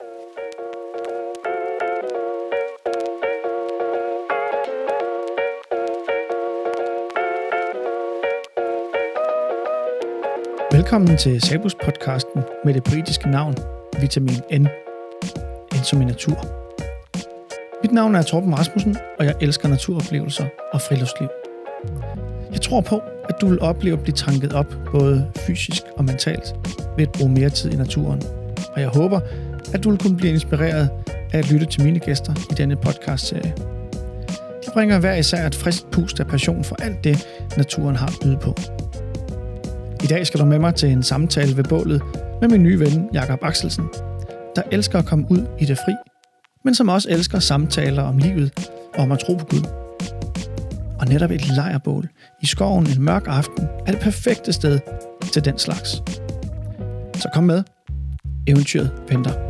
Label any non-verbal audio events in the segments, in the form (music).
Velkommen til Sabus podcasten med det britiske navn Vitamin N. N som i natur. Mit navn er Torben Rasmussen, og jeg elsker naturoplevelser og friluftsliv. Jeg tror på, at du vil opleve at blive tanket op både fysisk og mentalt ved at bruge mere tid i naturen. Og jeg håber, at du vil kunne blive inspireret af at lytte til mine gæster i denne podcast-serie. De bringer hver især et frisk pust af passion for alt det, naturen har at byde på. I dag skal du med mig til en samtale ved bålet med min nye ven Jakob Axelsen, der elsker at komme ud i det fri, men som også elsker samtaler om livet og om at tro på Gud. Og netop et lejrbål i skoven en mørk aften er det perfekte sted til den slags. Så kom med. Eventyret venter.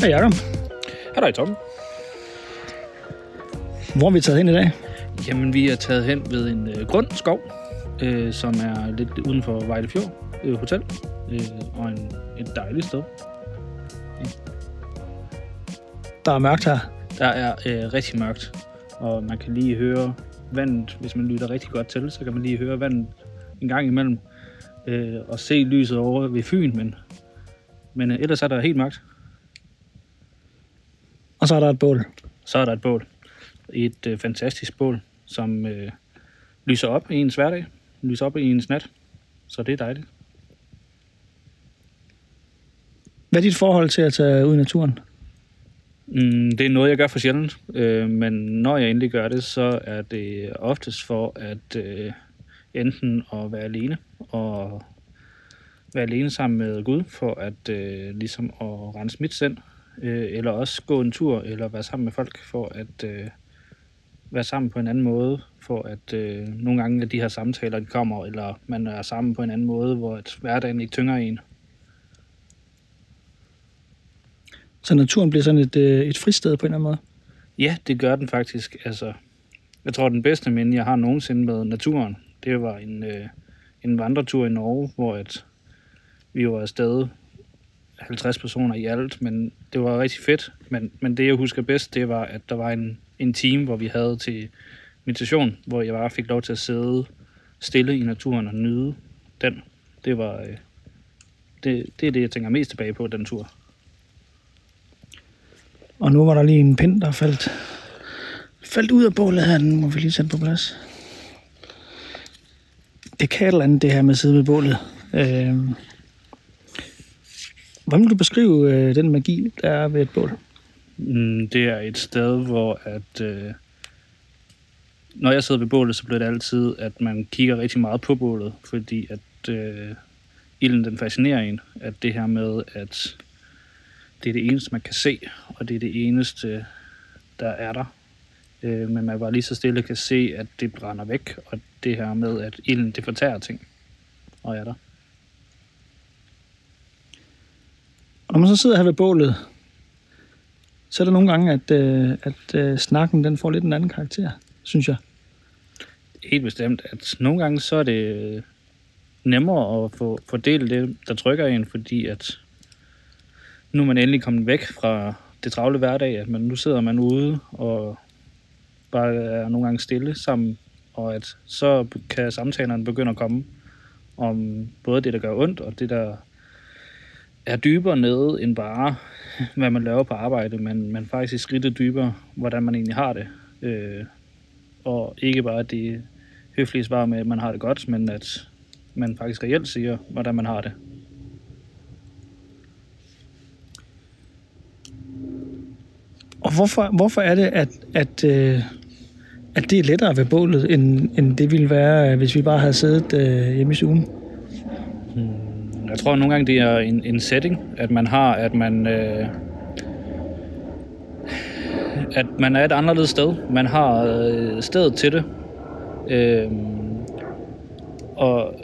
Hej Jacob. Hej dig, Tom. Hvor er vi taget hen i dag? Jamen, vi er taget hen ved en øh, grøn skov, øh, som er lidt uden for Vejlefjord øh, Hotel, øh, og en, et dejligt sted. Der er mørkt her. Der er øh, rigtig mørkt, og man kan lige høre vandet, hvis man lytter rigtig godt til, så kan man lige høre vandet en gang imellem, øh, og se lyset over ved Fyn, men, men øh, ellers er der helt mørkt. Og så er der et bål. Så er der et bål. Et øh, fantastisk bål, som øh, lyser op i ens hverdag, lyser op i ens nat, så det er dejligt. Hvad er dit forhold til at tage ud i naturen? Mm, det er noget, jeg gør for sjældent, øh, men når jeg endelig gør det, så er det oftest for at øh, enten at være alene og være alene sammen med Gud, for at øh, ligesom at rense mit sind, øh, eller også gå en tur, eller være sammen med folk, for at øh, være sammen på en anden måde, for at øh, nogle gange at de her samtaler de kommer, eller man er sammen på en anden måde, hvor at hverdagen ikke tynger en. Så naturen bliver sådan et, øh, et fristed på en eller anden måde? Ja, det gør den faktisk. Altså, jeg tror, den bedste minde, jeg har nogensinde med naturen, det var en, øh, en vandretur i Norge, hvor at vi var afsted 50 personer i alt, men det var rigtig fedt. Men, men det, jeg husker bedst, det var, at der var en, en team, hvor vi havde til meditation, hvor jeg bare fik lov til at sidde stille i naturen og nyde den. Det var... Øh, det, det er det, jeg tænker mest tilbage på, den tur. Og nu var der lige en pind, der faldt, faldt ud af bålet her. Den må vi lige sætte på plads. Det kan et eller andet, det her med at sidde ved bålet. Øh, hvordan vil du beskrive øh, den magi, der er ved et bål? Mm, det er et sted, hvor at... Øh, når jeg sidder ved bålet, så bliver det altid, at man kigger rigtig meget på bålet, fordi at øh, ilden den fascinerer en. At det her med, at det er det eneste, man kan se, og det er det eneste, der er der. Øh, men man bare lige så stille kan se, at det brænder væk, og det her med, at ilden det fortærer ting, og er der. Og når man så sidder her ved bålet, så er der nogle gange, at, øh, at øh, snakken den får lidt en anden karakter, synes jeg. Helt bestemt, at nogle gange så er det øh, nemmere at få fordele det, der trykker en, fordi at nu er man endelig kommet væk fra det travle hverdag, at man, nu sidder man ude og bare er nogle gange stille sammen, og at så kan samtalerne begynde at komme om både det, der gør ondt, og det, der er dybere nede end bare, hvad man laver på arbejde, men, men faktisk skridtet dybere, hvordan man egentlig har det. Øh, og ikke bare det høflige svar med, at man har det godt, men at man faktisk reelt siger, hvordan man har det. Og hvorfor, hvorfor er det, at, at, øh, at det er lettere ved bålet, end, end det ville være, øh, hvis vi bare havde siddet øh, hjemme i stuen? Jeg tror nogle gange, det er en, en setting, at man har, at man... Øh, at man er et anderledes sted. Man har øh, stedet til det. Øh, og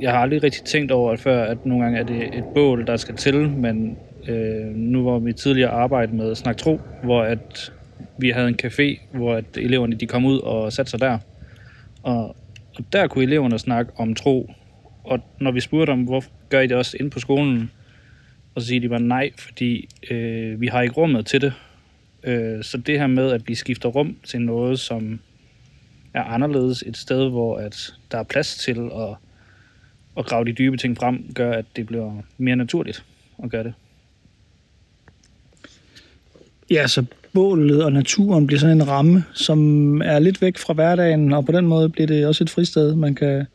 jeg har aldrig rigtig tænkt over det før, at nogle gange er det et bål, der skal til, men øh, nu var vi tidligere arbejde med Snak Tro, hvor at vi havde en café, hvor at eleverne de kom ud og satte sig der. Og, Og der kunne eleverne snakke om tro. Og når vi spurgte om, hvor gør I det også inde på skolen, og så siger de bare nej, fordi øh, vi har ikke rummet til det. Øh, så det her med, at vi skifter rum til noget, som er anderledes et sted, hvor at der er plads til at, at grave de dybe ting frem, gør, at det bliver mere naturligt at gøre det. Ja, så bålet og naturen bliver sådan en ramme, som er lidt væk fra hverdagen, og på den måde bliver det også et fristed. Man kan,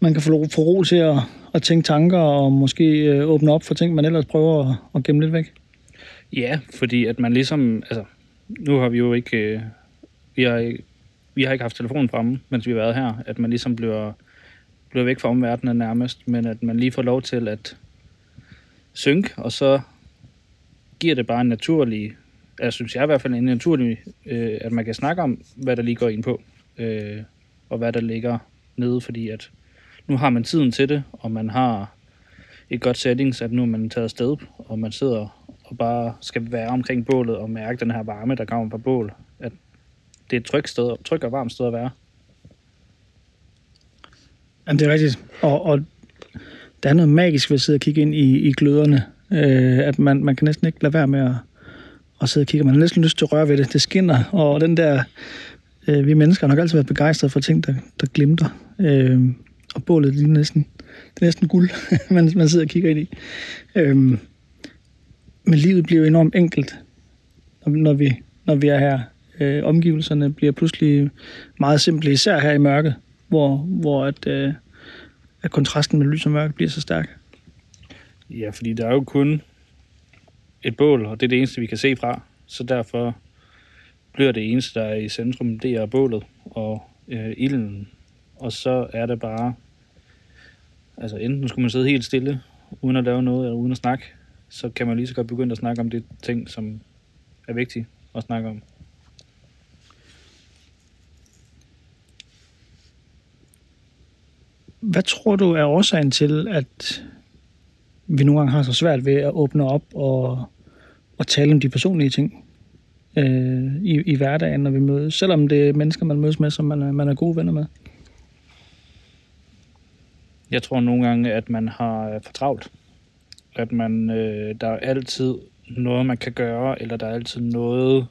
man kan få, få ro til at, at tænke tanker og måske øh, åbne op for ting, man ellers prøver at, at gemme lidt væk. Ja, fordi at man ligesom, altså, nu har vi jo ikke, øh, vi har, vi har ikke haft telefonen fremme, mens vi har været her, at man ligesom bliver, bliver væk fra omverdenen nærmest, men at man lige får lov til at synke, og så giver det bare en naturlig, jeg synes jeg i hvert fald en naturlig, øh, at man kan snakke om, hvad der lige går ind på, øh, og hvad der ligger nede, fordi at nu har man tiden til det, og man har et godt settings, at nu er man taget afsted, og man sidder og bare skal være omkring bålet og mærke den her varme, der kommer fra bål. At det er et trygt, sted, trygt og varmt sted at være. Jamen, det er rigtigt. Og, og der er noget magisk ved at sidde og kigge ind i, i gløderne. Øh, at man, man kan næsten ikke lade være med at, at sidde og kigge. Man har næsten lyst til at røre ved det. Det skinner, og den der... Øh, vi mennesker har nok altid været begejstrede for ting, der, der glimter. Øh, og bålet lige næsten, det er næsten guld, (laughs) man, man sidder og kigger ind i. Øhm, men livet bliver jo enormt enkelt, når vi, når vi er her. Øh, omgivelserne bliver pludselig meget simple, især her i mørket, hvor, hvor at, øh, at kontrasten med lys og mørke bliver så stærk. Ja, fordi der er jo kun et bål, og det er det eneste, vi kan se fra. Så derfor bliver det eneste, der er i centrum, det er bålet og øh, ilden. Og så er det bare, altså enten skulle man sidde helt stille, uden at lave noget, eller uden at snakke, så kan man lige så godt begynde at snakke om det ting, som er vigtige at snakke om. Hvad tror du er årsagen til, at vi nogle gange har så svært ved at åbne op og, og tale om de personlige ting øh, i, i hverdagen, når vi mødes, selvom det er mennesker, man mødes med, som man er, man er gode venner med? Jeg tror nogle gange, at man har øh, for travlt. At man, øh, der er altid noget, man kan gøre, eller der er altid noget,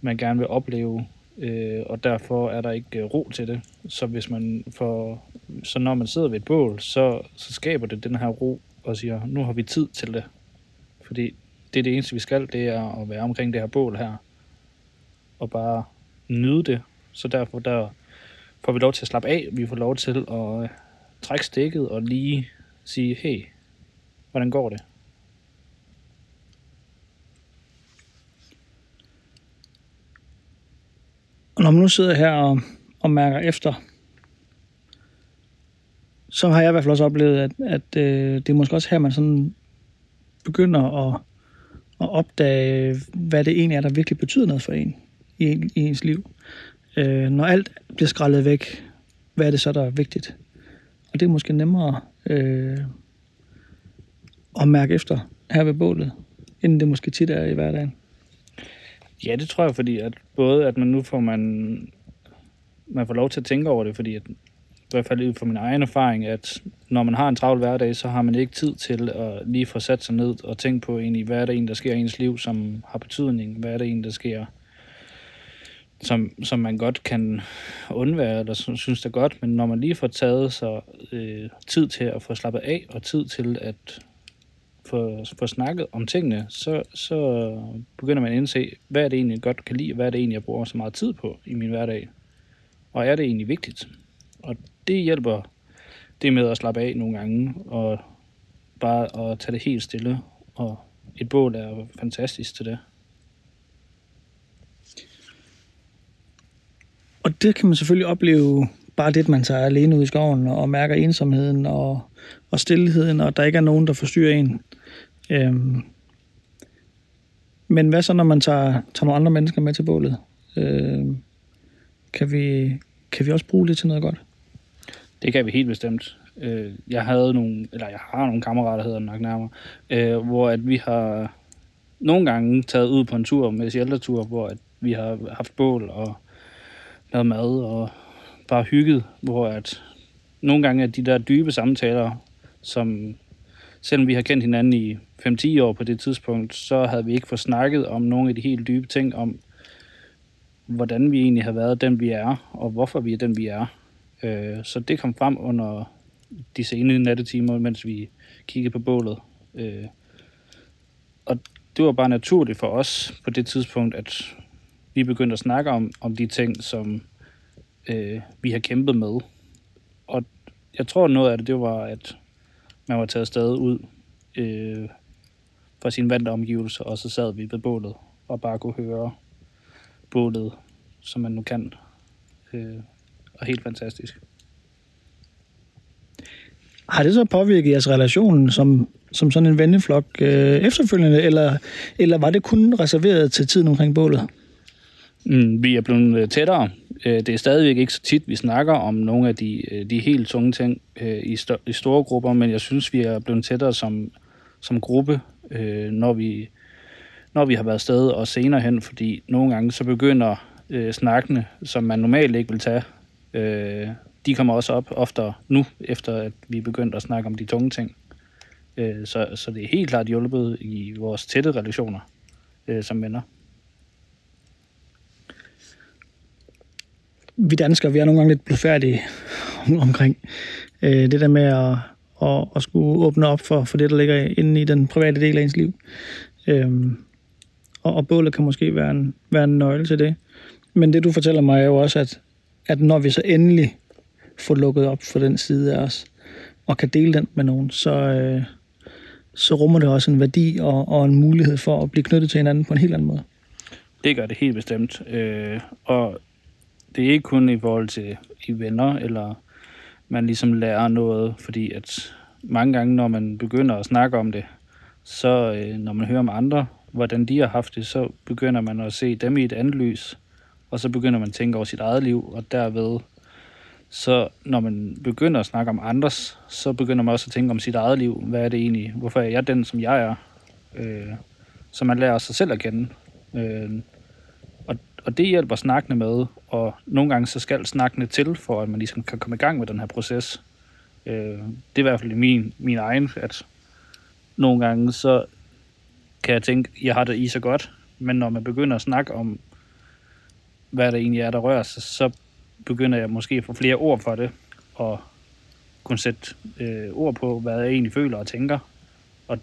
man gerne vil opleve, øh, og derfor er der ikke øh, ro til det. Så hvis man får, så når man sidder ved et bål, så, så skaber det den her ro og siger, nu har vi tid til det. Fordi det er det eneste, vi skal, det er at være omkring det her bål her. Og bare nyde det. Så derfor der får vi lov til at slappe af. Vi får lov til at øh, trække stikket og lige sige, hey, hvordan går det? Og når man nu sidder her og, og mærker efter, så har jeg i hvert fald også oplevet, at, at øh, det er måske også her, man sådan begynder at, at opdage, hvad det egentlig er, der virkelig betyder noget for en i, i ens liv. Øh, når alt bliver skrællet væk, hvad er det så, der er vigtigt? Og det er måske nemmere øh, at mærke efter her ved bålet, end det måske tit er i hverdagen. Ja, det tror jeg, fordi at både at man nu får man, man får lov til at tænke over det, fordi at, i hvert fald ud fra min egen erfaring, at når man har en travl hverdag, så har man ikke tid til at lige få sat sig ned og tænke på egentlig, hvad er det en, der sker i ens liv, som har betydning, hvad er det en, der sker, som, som man godt kan undvære, eller synes det er godt, men når man lige får taget sig øh, tid til at få slappet af, og tid til at få, få snakket om tingene, så, så begynder man at indse, hvad er det egentlig, jeg godt kan lide, og hvad er det egentlig, jeg bruger så meget tid på i min hverdag. Og er det egentlig vigtigt? Og det hjælper det med at slappe af nogle gange, og bare at tage det helt stille. Og et bål er fantastisk til det. Og det kan man selvfølgelig opleve bare det, at man tager alene ud i skoven og mærker ensomheden og, og stillheden, og der ikke er nogen, der forstyrrer en. Øhm, men hvad så, når man tager, tager nogle andre mennesker med til bålet? Øhm, kan, vi, kan vi også bruge det til noget godt? Det kan vi helt bestemt. Øh, jeg havde nogle, eller jeg har nogle kammerater, hedder det nok nærmere, øh, hvor at vi har nogle gange taget ud på en tur med sheltertur, hvor at vi har haft bål og lavet mad og bare hygget, hvor at nogle gange er de der dybe samtaler, som selvom vi har kendt hinanden i 5-10 år på det tidspunkt, så havde vi ikke fået snakket om nogle af de helt dybe ting, om hvordan vi egentlig har været den, vi er, og hvorfor vi er den, vi er. Øh, så det kom frem under de sene nattetimer, mens vi kiggede på bålet. Øh, og det var bare naturligt for os på det tidspunkt, at vi begyndte at snakke om, om de ting, som øh, vi har kæmpet med. Og jeg tror, noget af det, det var, at man var taget sted ud øh, fra sine vante omgivelser, og så sad vi ved bålet og bare kunne høre bålet, som man nu kan. Øh, og helt fantastisk. Har det så påvirket jeres relation som, som sådan en venneflok øh, efterfølgende, eller, eller var det kun reserveret til tiden omkring bålet? Mm, vi er blevet øh, tættere. Øh, det er stadigvæk ikke så tit, vi snakker om nogle af de, øh, de helt tunge ting i, st- i store grupper, men jeg synes, vi er blevet tættere som, som gruppe, når vi, når vi har været sted og senere hen, fordi nogle gange så begynder øh, snakkene, som man normalt ikke vil tage, øh, de kommer også op oftere nu, efter at vi er begyndt at snakke om de tunge ting. Øh, så, så det er helt klart hjulpet i vores tætte relationer øh, som venner. Vi danskere, vi er nogle gange lidt blufærdige omkring øh, det der med at, at, at skulle åbne op for, for det, der ligger inde i den private del af ens liv. Øh, og, og bålet kan måske være en, være en nøgle til det. Men det, du fortæller mig, er jo også, at, at når vi så endelig får lukket op for den side af os, og kan dele den med nogen, så, øh, så rummer det også en værdi og, og en mulighed for at blive knyttet til hinanden på en helt anden måde. Det gør det helt bestemt. Øh, og det er ikke kun i forhold til i venner, eller man ligesom lærer noget, fordi at mange gange, når man begynder at snakke om det, så øh, når man hører om andre, hvordan de har haft det, så begynder man at se dem i et andet lys, og så begynder man at tænke over sit eget liv, og derved så når man begynder at snakke om andres, så begynder man også at tænke om sit eget liv. Hvad er det egentlig? Hvorfor er jeg den, som jeg er? Øh, så man lærer sig selv at kende. Øh, og, det hjælper snakkende med, og nogle gange så skal snakkende til, for at man ligesom kan komme i gang med den her proces. Øh, det er i hvert fald min, min egen, at nogle gange så kan jeg tænke, jeg har det i så godt, men når man begynder at snakke om, hvad det egentlig er, der rører sig, så begynder jeg måske at få flere ord for det, og kunne sætte øh, ord på, hvad jeg egentlig føler og tænker. Og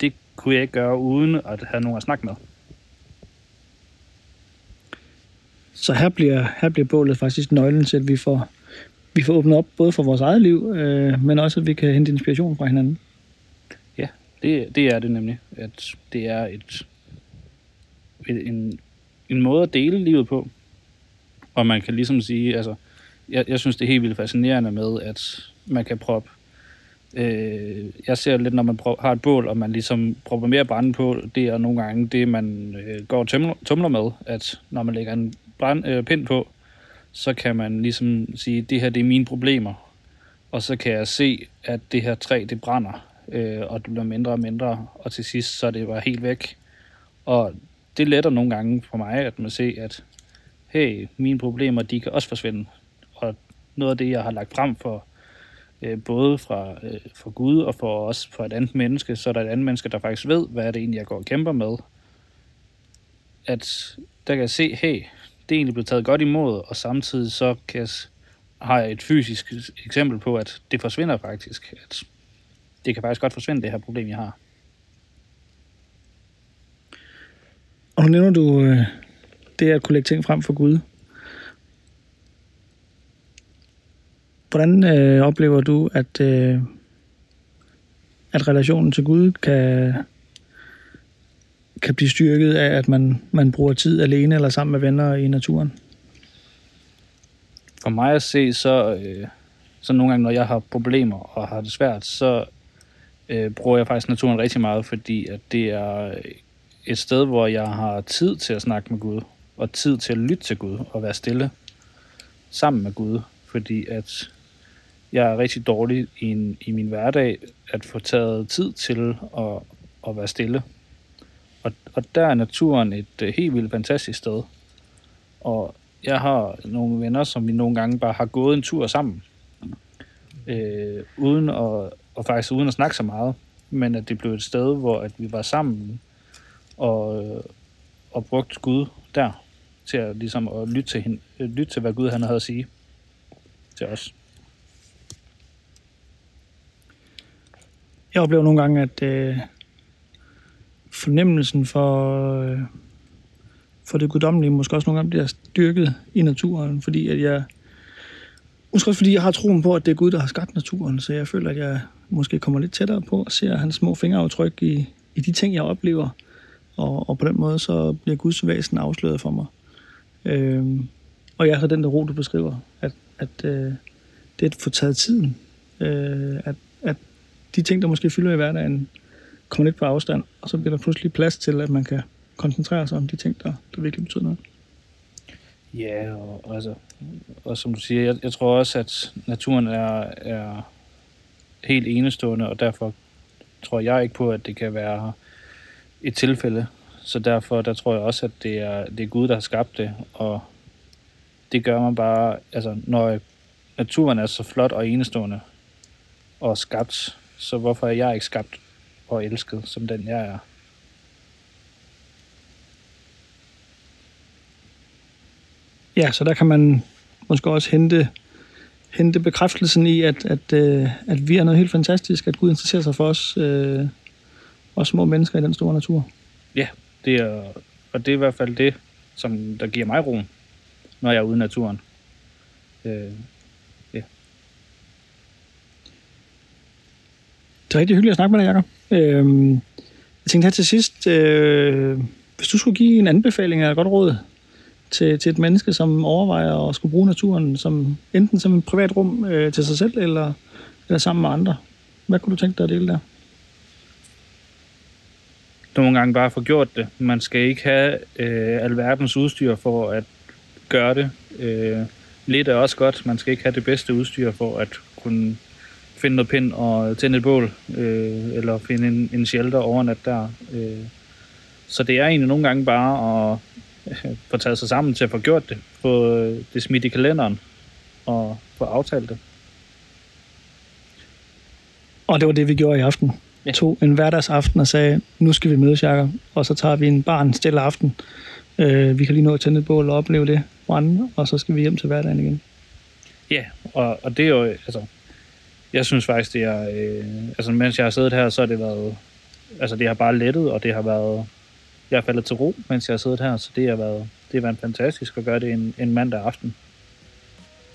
det kunne jeg ikke gøre uden at have nogen at snakke med. Så her bliver, her bliver bålet faktisk nøglen til, at vi får, vi får åbnet op både for vores eget liv, øh, men også at vi kan hente inspiration fra hinanden. Ja, det, det er det nemlig. At det er et, et en, en måde at dele livet på, og man kan ligesom sige, altså, jeg, jeg synes, det er helt vildt fascinerende med, at man kan proppe Øh, jeg ser lidt, når man prøver, har et bål, og man ligesom propper mere brænde på, det er nogle gange det, man øh, går og tumler med, at når man lægger en brand, øh, pind på, så kan man ligesom sige, det her det er mine problemer, og så kan jeg se, at det her træ, det brænder, øh, og det bliver mindre og mindre, og til sidst, så er det bare helt væk. Og det letter nogle gange for mig, at man ser, at hey, mine problemer, de kan også forsvinde. Og noget af det, jeg har lagt frem for øh, både fra, øh, for Gud og for os for et andet menneske, så er der et andet menneske, der faktisk ved, hvad er det egentlig, jeg går og kæmper med. At der kan jeg se, hey, det er egentlig blevet taget godt imod, og samtidig så kan jeg, har jeg et fysisk eksempel på, at det forsvinder faktisk. At det kan faktisk godt forsvinde, det her problem, jeg har. Og nu nævner du øh, det at kunne lægge ting frem for Gud. Hvordan øh, oplever du, at, øh, at relationen til Gud kan, kan blive styrket af, at man, man bruger tid alene eller sammen med venner i naturen? For mig at se, så, øh, så nogle gange, når jeg har problemer og har det svært, så øh, bruger jeg faktisk naturen rigtig meget, fordi at det er et sted, hvor jeg har tid til at snakke med Gud og tid til at lytte til Gud og være stille sammen med Gud, fordi at jeg er rigtig dårlig i, en, i min hverdag at få taget tid til at, at være stille. Og, og der er naturen et øh, helt vildt fantastisk sted. Og jeg har nogle venner, som vi nogle gange bare har gået en tur sammen. Øh, uden at, og faktisk uden at snakke så meget. Men at det blev et sted, hvor at vi var sammen og, øh, og brugte Gud der til at, ligesom, at lytte, til hende, øh, lytte til, hvad Gud han havde at sige til os. Jeg oplever nogle gange, at øh, fornemmelsen for, øh, for det guddommelige måske også nogle gange bliver styrket i naturen, fordi at jeg Måske også fordi jeg har troen på, at det er Gud, der har skabt naturen, så jeg føler, at jeg måske kommer lidt tættere på og ser hans små fingeraftryk i, i de ting, jeg oplever. Og, og på den måde, så bliver Guds væsen afsløret for mig. Øh, og jeg er så den der ro, du beskriver, at, at øh, det er at få taget tiden. Øh, at, at de ting, der måske fylder i hverdagen, kommer lidt på afstand, og så bliver der pludselig plads til, at man kan koncentrere sig om de ting, der, der virkelig betyder noget. Ja, og, altså, og som du siger, jeg, jeg tror også, at naturen er, er helt enestående, og derfor tror jeg ikke på, at det kan være et tilfælde. Så derfor der tror jeg også, at det er, det er Gud, der har skabt det, og det gør man bare, altså når naturen er så flot og enestående og skabt, så hvorfor er jeg ikke skabt og elsket, som den jeg er? Ja, så der kan man måske også hente, hente bekræftelsen i, at, at, øh, at vi er noget helt fantastisk, at Gud interesserer sig for os, øh, os små mennesker i den store natur. Ja, det er, og det er i hvert fald det, som der giver mig roen, når jeg er ude i naturen. Øh, Det er rigtig hyggeligt at snakke med dig, Jacob. Øh, jeg tænkte her til sidst, øh, hvis du skulle give en anbefaling eller et godt råd til, til et menneske, som overvejer at skulle bruge naturen som enten som et privat rum øh, til sig selv, eller, eller sammen med andre. Hvad kunne du tænke dig at dele der? Nogle gange bare få gjort det. Man skal ikke have øh, alverdens udstyr for at gøre det. Øh, lidt er også godt. Man skal ikke have det bedste udstyr for at kunne finde noget pind og tænde et bål, øh, eller finde en, en shelter overnat der. Øh. Så det er egentlig nogle gange bare at få taget sig sammen til at få gjort det, få det smidt i kalenderen og få aftalt det. Og det var det, vi gjorde i aften. Ja. Tog en hverdagsaften og sagde, nu skal vi mødes, Jacob, og så tager vi en barn stille aften. Øh, vi kan lige nå at tænde et bål og opleve det brænde, og så skal vi hjem til hverdagen igen. Ja, og, og det er jo, altså, jeg synes faktisk, det er, øh, altså mens jeg har siddet her, så har det været, altså det har bare lettet, og det har været, jeg er faldet til ro, mens jeg har siddet her, så det har været, det har været fantastisk at gøre det en, en mandag aften.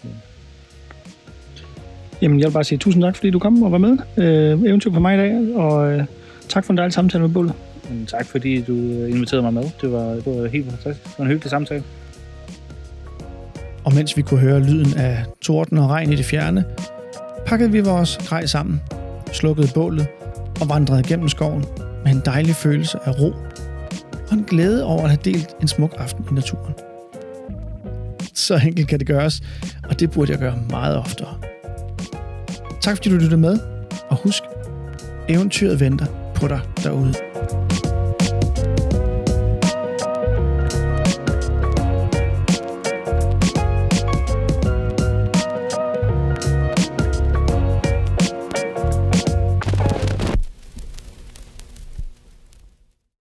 Ja. Jamen, jeg vil bare sige tusind tak, fordi du kom og var med. Øh, eventyr på mig i dag, og øh, tak for en dejlig samtale med Bulle. Tak fordi du øh, inviterede mig med. Det var, det var helt fantastisk. Det var en hyggelig samtale. Og mens vi kunne høre lyden af torden og regn i det fjerne, pakkede vi vores grej sammen, slukkede bålet og vandrede gennem skoven med en dejlig følelse af ro og en glæde over at have delt en smuk aften i naturen. Så enkelt kan det gøres, og det burde jeg gøre meget oftere. Tak fordi du lyttede med, og husk, eventyret venter på dig derude.